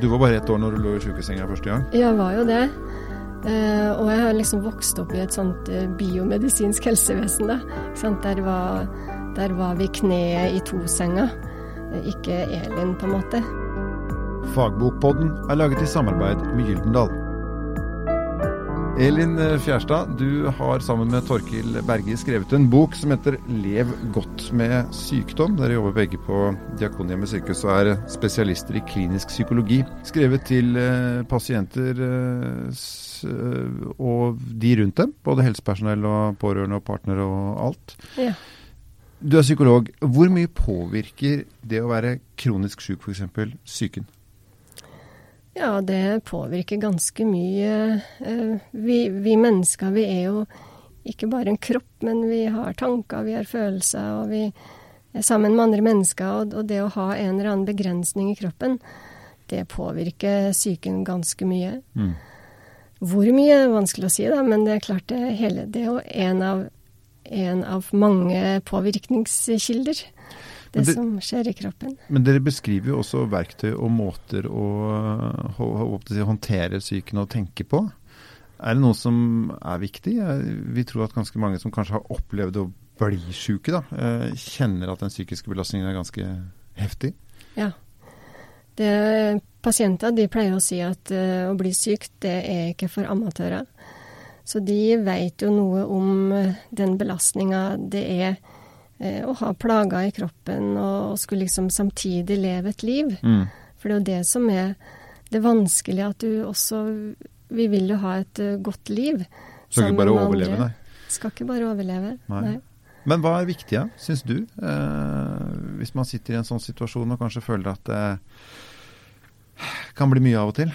Du var bare ett år når du lå i sjukesenga første gang? Ja, Jeg var jo det. Uh, og jeg har liksom vokst opp i et sånt uh, biomedisinsk helsevesen, da. Der var, der var vi kneet i to-senga, ikke Elin, på en måte. Fagbokpodden er laget i samarbeid med Gyldendal. Elin Fjerstad, du har sammen med Torkil Berge skrevet en bok som heter 'Lev godt med sykdom'. Dere jobber begge på Diakonhjemmet sykehus og er spesialister i klinisk psykologi. Skrevet til pasienter og de rundt dem, både helsepersonell og pårørende og partnere og alt. Ja. Du er psykolog. Hvor mye påvirker det å være kronisk syk f.eks. psyken? Ja, det påvirker ganske mye. Vi, vi, mennesker, vi er jo ikke bare en kropp, men vi har tanker, vi har følelser, og vi er sammen med andre mennesker. Og, og det å ha en eller annen begrensning i kroppen, det påvirker psyken ganske mye. Mm. Hvor mye er vanskelig å si, da, men det er klart det, hele, det er jo en av, en av mange påvirkningskilder. Det, det, som skjer i kroppen. Men dere beskriver jo også verktøy og måter å, å, å håndtere psyken og tenke på. Er det noe som er viktig? Vi tror at ganske mange som kanskje har opplevd å bli syke, da, eh, kjenner at den psykiske belastningen er ganske heftig. Ja. Det, pasienter de pleier å si at uh, å bli syk, det er ikke for amatører. Så de vet jo noe om uh, den belastninga det er å ha plager i kroppen og, skulle liksom samtidig leve et liv. Mm. For det er jo det som er det vanskelige, at du også Vi vil jo ha et godt liv. Skal ikke bare overleve, nei? Skal ikke bare overleve, nei. nei. Men hva er viktig, ja, syns du? hvis man sitter i en sånn situasjon og kanskje føler at det kan bli mye av og til?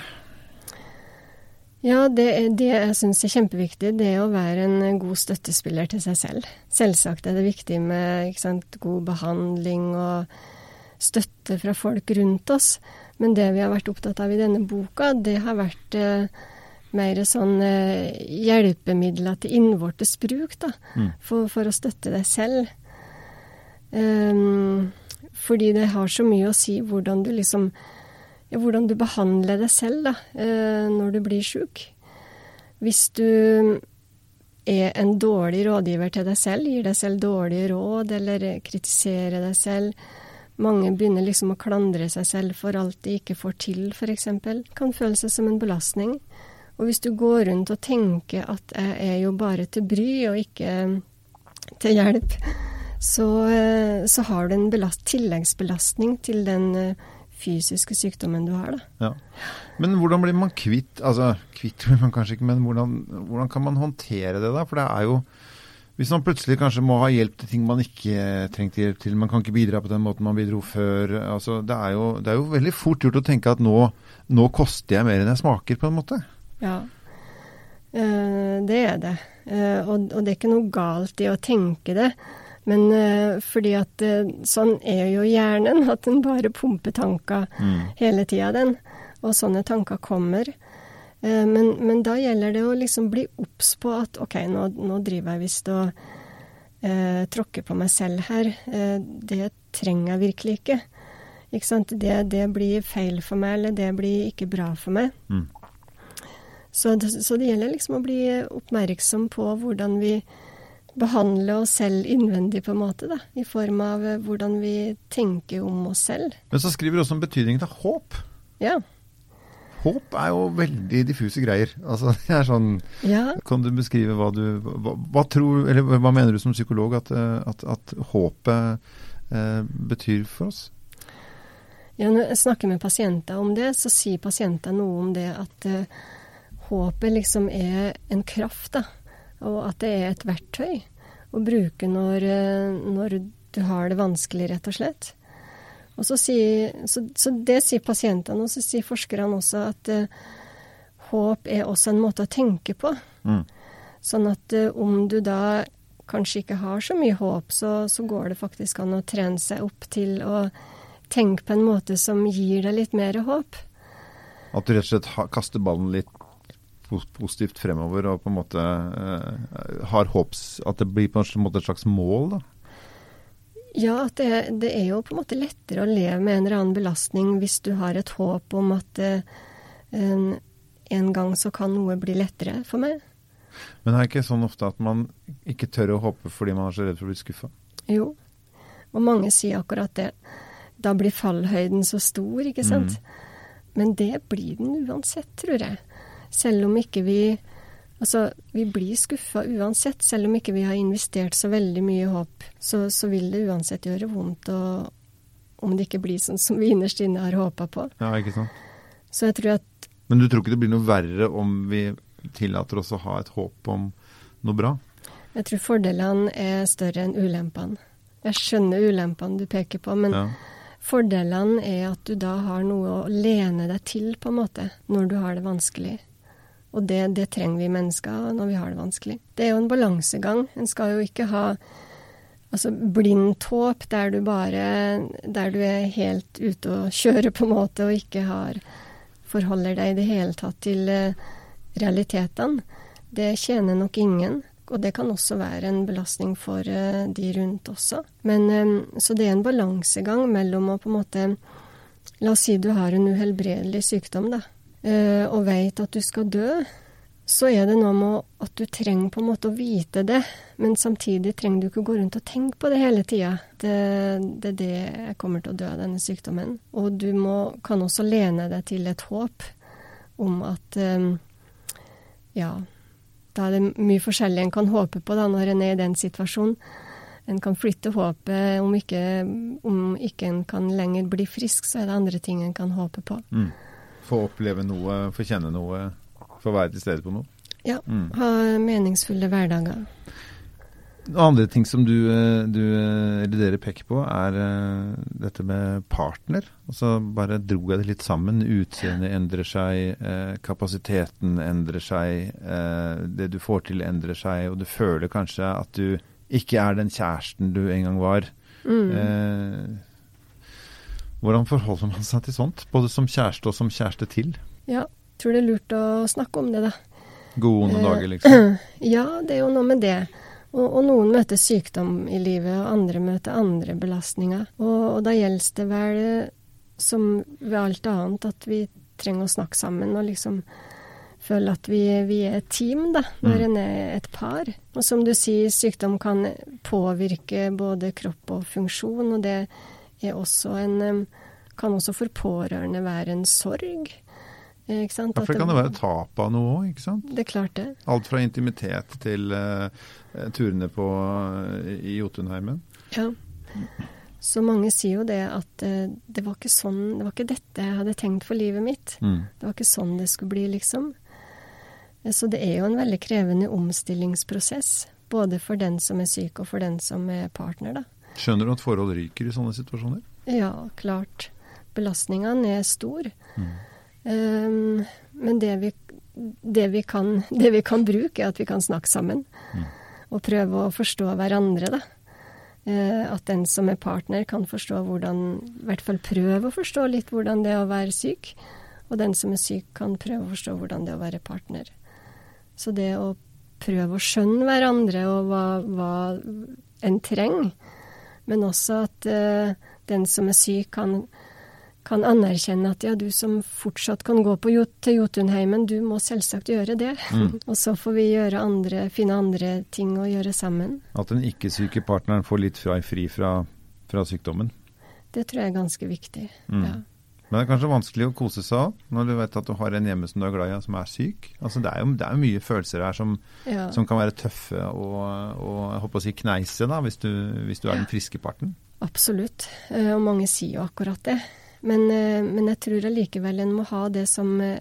Ja, det, det jeg syns er kjempeviktig, det er å være en god støttespiller til seg selv. Selvsagt er det viktig med sant, god behandling og støtte fra folk rundt oss, men det vi har vært opptatt av i denne boka, det har vært eh, mer sånn eh, hjelpemidler til innvortes bruk, da, mm. for, for, å støtte deg selv. Um, fordi det har så mye å si hvordan du liksom hvordan du behandler deg selv da, eh, når du blir sjuk. Hvis du er en dårlig rådgiver til deg selv, gir deg selv dårlige råd eller kritiserer deg selv Mange begynner liksom å klandre seg selv for alt de ikke får til, f.eks. Kan føle seg som en belastning. Og hvis du går rundt og tenker at jeg er jo bare til bry og ikke til hjelp, så, eh, så har du en belast, tilleggsbelastning til den eh, fysiske sykdommen du har. Da. Ja. Men hvordan blir man kvitt Altså, kvitt blir man kanskje ikke, men hvordan, hvordan, kan man håndtere det da? For det er jo Hvis man plutselig kanskje må ha hjelp til ting man ikke trengte hjelp til, man kan ikke bidra på den måten man bidro før altså, det, er jo, det er jo veldig fort gjort å tenke at nå, nå koster jeg mer enn jeg smaker, på en måte. Ja, uh, det er det. Og, og det er ikke noe galt i å tenke det. Men uh, fordi at uh, sånn er jo hjernen, at den bare pumper tanker mm. hele tida, den. Og sånne tanker kommer. Uh, men, men, da gjelder det å liksom bli obs på at OK, nå, nå driver jeg visst og tråkker på meg selv her. det trenger jeg virkelig ikke. Ikke sant? Det, det, blir feil for meg, eller det blir ikke bra for meg. Mm. Så, så det gjelder liksom å bli oppmerksom på hvordan vi behandle oss selv innvendig, på en måte, da, i form av eh, hvordan vi tenker om oss selv. Men så skriver du også om betydningen av håp. Ja. Håp er jo veldig diffuse greier. Altså, det er sånn, ja. Kan du beskrive hva du hva, hva, tror, eller hva mener du som psykolog at, eh, at, at håpet eh, betyr for oss? Ja, når jeg snakker med pasienter om det, så sier pasienter noe om det at eh, håpet liksom er en kraft, da og at det er et verktøy å bruke når, eh, når du har det vanskelig, rett og slett. Og så, sier, så, så det sier pasientene, og så sier forskerne også at uh, håp er også en måte å tenke på. Mm. Sånn at uh, om du da kanskje ikke har så mye håp, så, så, går det faktisk an å trene seg opp til å tenke på en måte som gir deg litt mer håp. At du rett og slett kaster ballen litt positivt fremover og på en måte uh, har håps At det blir på en måte et slags mål, da? Ja, at det, det, er jo på en måte lettere å leve med en eller annen belastning hvis du har et håp om at uh, en, en, gang så kan noe bli lettere for meg. Men er det ikke sånn ofte at man ikke tør å håpe fordi man er så redd for å bli skuffa? Jo, og mange sier akkurat det. Da blir fallhøyden så stor, ikke sant. Mm. Men det blir den uansett, tror jeg. Selv om ikke vi Altså, vi blir skuffa uansett. Selv om ikke vi har investert så veldig mye håp, så, så vil det uansett gjøre vondt og, om det ikke blir sånn som vi innerst inne har håpa på. Ja, ikke sant. Så jeg tror at Men du tror ikke det blir noe verre om vi tillater oss å ha et håp om noe bra? Jeg tror fordelene er større enn ulempene. Jeg skjønner ulempene du peker på, men ja. fordelene er at du da har noe å lene deg til, på en måte, når du har det vanskelig. Og det, det, trenger vi mennesker når vi har det vanskelig. Det er jo en balansegang. En skal jo ikke ha altså blindt håp der du bare Der du er helt ute og kjører, på en måte, og ikke har forholder deg i det hele tatt til uh, realitetene. Det tjener nok ingen. Og det kan også være en belastning for uh, de rundt også. Men, um, så det er en balansegang mellom å på en måte La oss si du har en uhelbredelig sykdom, da. Eh, og veit at du skal dø, så er det noe med at du trenger på en måte å vite det, men samtidig trenger du ikke gå rundt og tenke på det hele tida. Det, det, er det jeg kommer til å dø av denne sykdommen. Og du må, kan også lene deg til et håp om at um, ja, da er det mye forskjellig en kan håpe på da, når en er i den situasjonen. En kan flytte håpet. Om ikke, om ikke en kan lenger bli frisk, så er det andre ting en kan håpe på. Mm. Få oppleve noe, få kjenne noe, få være til stede på noe. Ja. Mm. Ha meningsfulle hverdager. Andre ting som du, eh, du, eh, eller dere peker på, er uh, dette med partner. Og så bare dro jeg det litt sammen. Utseendet endrer seg, kapasiteten endrer seg, det du får til endrer seg, og du føler kanskje at du ikke er den kjæresten du en gang var. Mm. Hvordan forholder man seg til sånt, både som kjæreste og som kjæreste til? Ja, tror det er lurt å snakke om det, da. Gode onde dager, liksom? Ja, det er jo noe med det. Og, og, noen møter sykdom i livet, og andre møter andre belastninger. Og, og da gjelder det vel, som ved alt annet, at vi trenger å snakke sammen og liksom føle at vi, vi er et team, da, når mm. en er et par. Og som du sier, sykdom kan påvirke både kropp og funksjon, og det også en Kan også for pårørende være en sorg. Ikke sant? Ja, for det kan det være tap av noe òg, ikke sant? Det er klart det. Alt fra intimitet til uh, turene på, uh, i Jotunheimen. Ja. Så mange sier jo det at uh, det var ikke sånn, det var ikke dette jeg hadde tenkt for livet mitt. Mm. Det var ikke sånn det skulle bli, liksom. Så det er jo en veldig krevende omstillingsprosess. Både for den som er syk, og for den som er partner, da. Skjønner du at forhold ryker i sånne situasjoner? Ja, klart. Belastningene er stor. Mm. Um, men det vi, det, vi kan, det vi, kan, bruke, er at vi kan snakke sammen. Mm. Og prøve å forstå hverandre, da. Uh, at den som er partner, kan forstå hvordan I hvert fall prøve å forstå litt hvordan det er å være syk. Og den som er syk, kan prøve å forstå hvordan det er å være partner. Så det å prøve å skjønne hverandre og hva, hva en trenger, men også at uh, den som er syk, kan, kan, anerkjenne at ja, du som fortsatt kan gå på, til Jotunheimen, du må selvsagt gjøre det. Mm. og så får vi andre, finne andre ting å gjøre sammen. At den ikke-syke partneren får litt fri fra, fra, sykdommen? Det tror jeg er ganske viktig, mm. ja. Men det er kanskje vanskelig å kose seg òg, når du vet at du har en hjemme som du er glad i, som er syk. Altså det, er jo, det er jo mye følelser her som, ja. som, kan være tøffe og, og jeg håper å si kneise da, hvis du, hvis du er den friske parten. Absolutt, eh, og mange sier jo akkurat det. Men, eh, men jeg tror allikevel en må ha det som eh,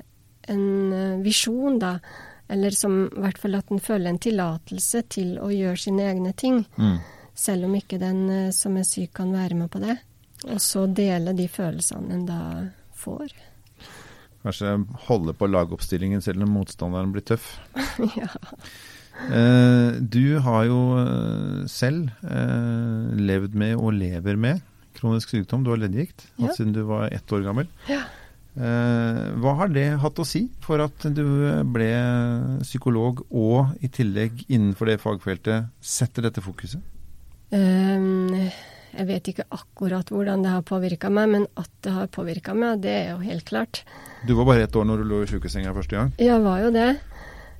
en visjon, da. Eller som i hvert fall at en føler en tillatelse til å gjøre sine egne ting. Mm. Selv om ikke den som er syk kan være med på det. Og så dele de følelsene en da får. Kanskje holde på lagoppstillingen selv om motstanderen blir tøff. ja. Eh, du har jo eh, selv eh, levd med og lever med kronisk sykdom. Du har leddgikt ja. siden du var ett år gammel. Ja. Eh, hva har det hatt å si for at du ble psykolog, og i tillegg innenfor det fagfeltet setter dette fokuset? Um, Jeg vet ikke akkurat hvordan det har påvirka meg, men at det har påvirka meg, det er jo helt klart. Du var bare ett år når du lå i sjukesenga første gang? Jeg var jo det.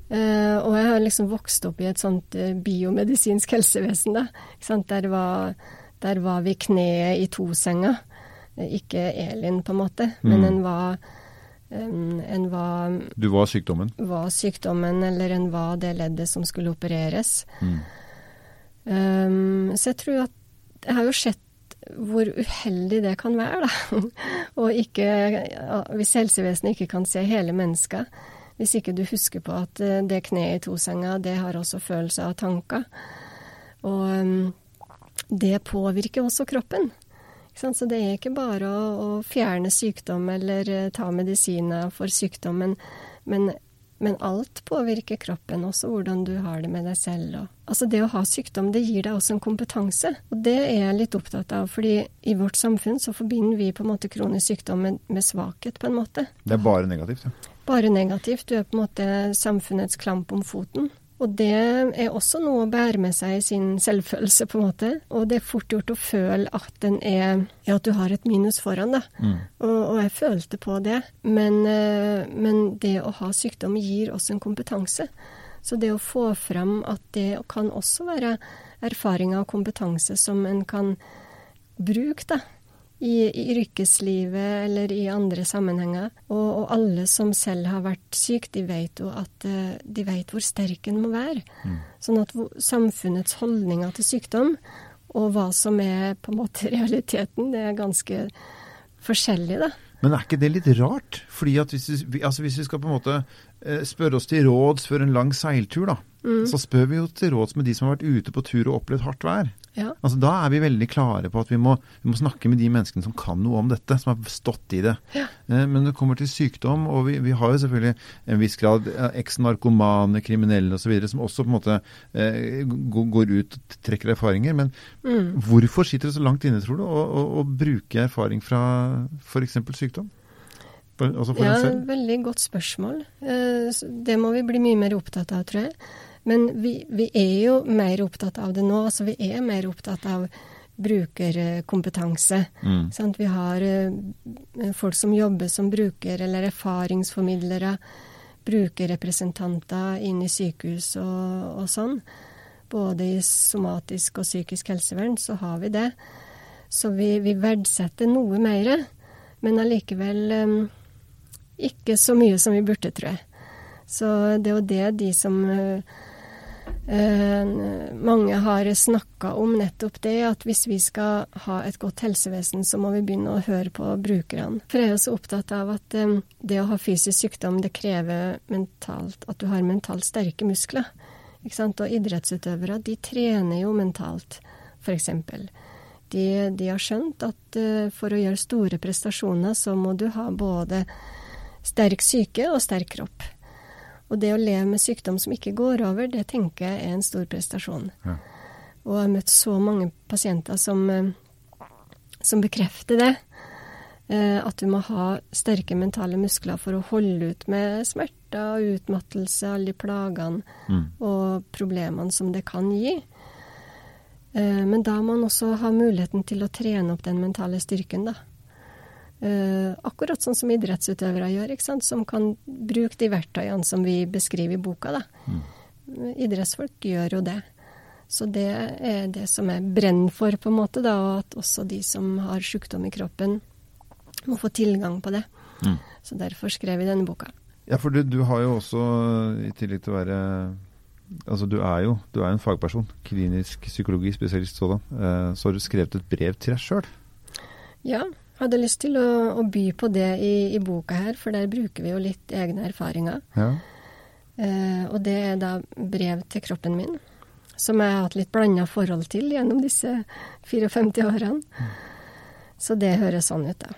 Uh, og jeg har liksom vokst opp i et sånt uh, biomedisinsk helsevesen, da. Der var, der, var, vi kneet i to-senga. Ikke Elin, på en måte, men mm. en var en var Du var sykdommen? Var sykdommen, eller en var det leddet som skulle opereres. Mm. Um, så jeg tror at Jeg har jo sett hvor uheldig det kan være, da. og ikke Hvis helsevesenet ikke kan se hele mennesket. Hvis ikke du husker på at eh, det kneet i tosenga, det har også følelser og tanker. Og um, det påvirker også kroppen. Så det er ikke bare å, fjerne sykdom eller uh, ta medisiner for sykdommen, men, men, alt påvirker kroppen, også hvordan du har det med deg selv. Altså det å ha sykdom, det gir deg også en kompetanse, og det er jeg litt opptatt av. fordi i vårt samfunn så forbinder vi på en måte kronisk sykdom med, med svakhet, på en måte. Det er bare negativt, ja bare negativt. Du er på en måte samfunnets klamp om foten. Og det er også noe å bære med seg i sin selvfølelse, på en måte. Og det er fort gjort å føle at den er Ja, at du har et minus foran, da. Mm. Og, og, jeg følte på det. Men, eh, men, det å ha sykdom gir også en kompetanse. Så det å få fram at det kan også være erfaringer og kompetanse som en kan bruke, da i, i yrkeslivet eller i andre sammenhenger. Og, og, alle som selv har vært syk, de vet jo at eh, de vet hvor sterk en må være. Mm. Sånn at samfunnets holdninger til sykdom og hva som er på en måte realiteten, det er ganske forskjellig, da. Men er ikke det litt rart? Fordi at hvis vi, altså hvis vi skal på en måte eh, spørre oss til råds før en lang seiltur, da, mm. så spør vi jo til råds med de som har vært ute på tur og opplevd hardt vær. Ja. Altså, da er vi veldig klare på at vi må, vi må, snakke med de menneskene som kan noe om dette, som har stått i det. Ja. Eh, men det kommer til sykdom, og vi, vi, har jo selvfølgelig en viss grad eh, eks-narkomane, kriminelle osv. som også på en måte eh, går ut og trekker erfaringer. Men mm. hvorfor sitter det så langt inne, tror du, å, bruke erfaring fra f.eks. sykdom? Altså ja, veldig godt spørsmål. Eh, det må vi bli mye mer opptatt av, tror jeg. Men vi, vi, er jo mer opptatt av det nå. altså Vi er mer opptatt av brukerkompetanse. Mm. Vi har uh, folk som jobber som bruker- eller erfaringsformidlere. Brukerrepresentanter inn i sykehus og, og, sånn. Både i somatisk og psykisk helsevern så har vi det. Så vi, vi verdsetter noe mer. Men allikevel um, ikke så mye som vi burde, tror jeg. Så det er jo det de som uh, Eh, mange har snakka om nettopp det, at hvis vi skal ha et godt helsevesen, så må vi begynne å høre på brukerne. For jeg er også så opptatt av at eh, det å ha fysisk sykdom, det krever mentalt at du har mentalt sterke muskler. Og idrettsutøvere, de trener jo mentalt, f.eks. De, de har skjønt at uh, for å gjøre store prestasjoner, så må du ha både sterk syke og sterk kropp. Og det å leve med sykdom som ikke går over, det tenker jeg er en stor prestasjon. Ja. Og jeg har møtt så mange pasienter som, eh, som bekrefter det. Eh, at du må ha sterke mentale muskler for å holde ut med smerter og utmattelse, alle de plagene mm. og problemene som det kan gi. Eh, men da må man også ha muligheten til å trene opp den mentale styrken, da. Uh, akkurat sånn som idrettsutøvere gjør, som kan bruke de verktøyene som vi beskriver i boka. Mm. Idrettsfolk gjør jo det. Så det er det som jeg brenner for, på en måte, da, og at også de som har sykdom i kroppen, må få tilgang på det. Mm. Så derfor skrev vi denne boka. Ja, for du, du, har jo også, i tillegg til å være Altså, du er jo du er en fagperson, klinisk psykologi, spesialist sådan. Uh, så har du skrevet et brev til deg sjøl. Ja, hadde lyst til å, å by på det i, i, boka her, for der bruker vi jo litt egne erfaringer. Ja. Eh, og det er da brev til kroppen min, som jeg har hatt litt blanda forhold til gjennom disse 54 årene. Så det høres sånn ut, da.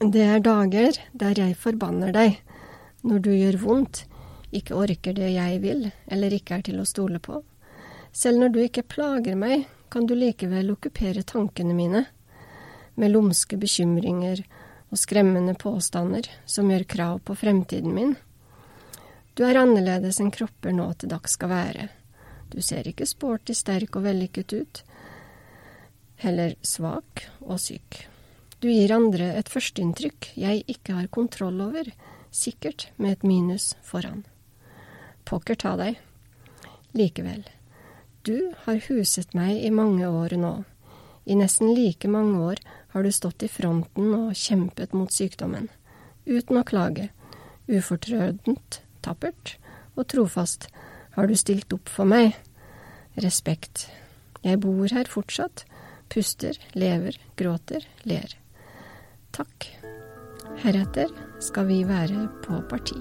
Det er dager der jeg forbanner deg når du gjør vondt, ikke orker det jeg vil, eller ikke er til å stole på. Selv når du ikke plager meg, kan du likevel okkupere tankene mine med lumske bekymringer og skremmende påstander som gjør krav på fremtiden min. Du er annerledes enn kropper nå til dags skal være. Du ser ikke sporty, sterk og vellykket ut. heller svak og syk. Du gir andre et førsteinntrykk jeg ikke har kontroll over, sikkert med et minus foran. Pokker ta deg. Likevel, du har huset meg i mange år nå. I nesten like mange år har du stått i fronten og kjempet mot sykdommen, uten å klage, ufortrødent, tappert og trofast har du stilt opp for meg. Respekt. Jeg bor her fortsatt, puster, lever, gråter, ler. Takk. Heretter skal vi være på parti.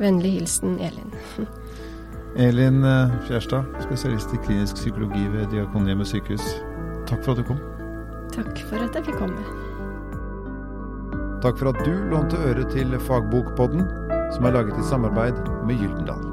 Vennlig hilsen Elin. Elin eh, Fjerstad, spesialist i klinisk psykologi ved Diakonhjemmet sykehus. Takk for at du kom. Takk for at jeg fikk komme. Takk for at du lånte øre til Fagbokpodden, som er laget i samarbeid med Gyldendal.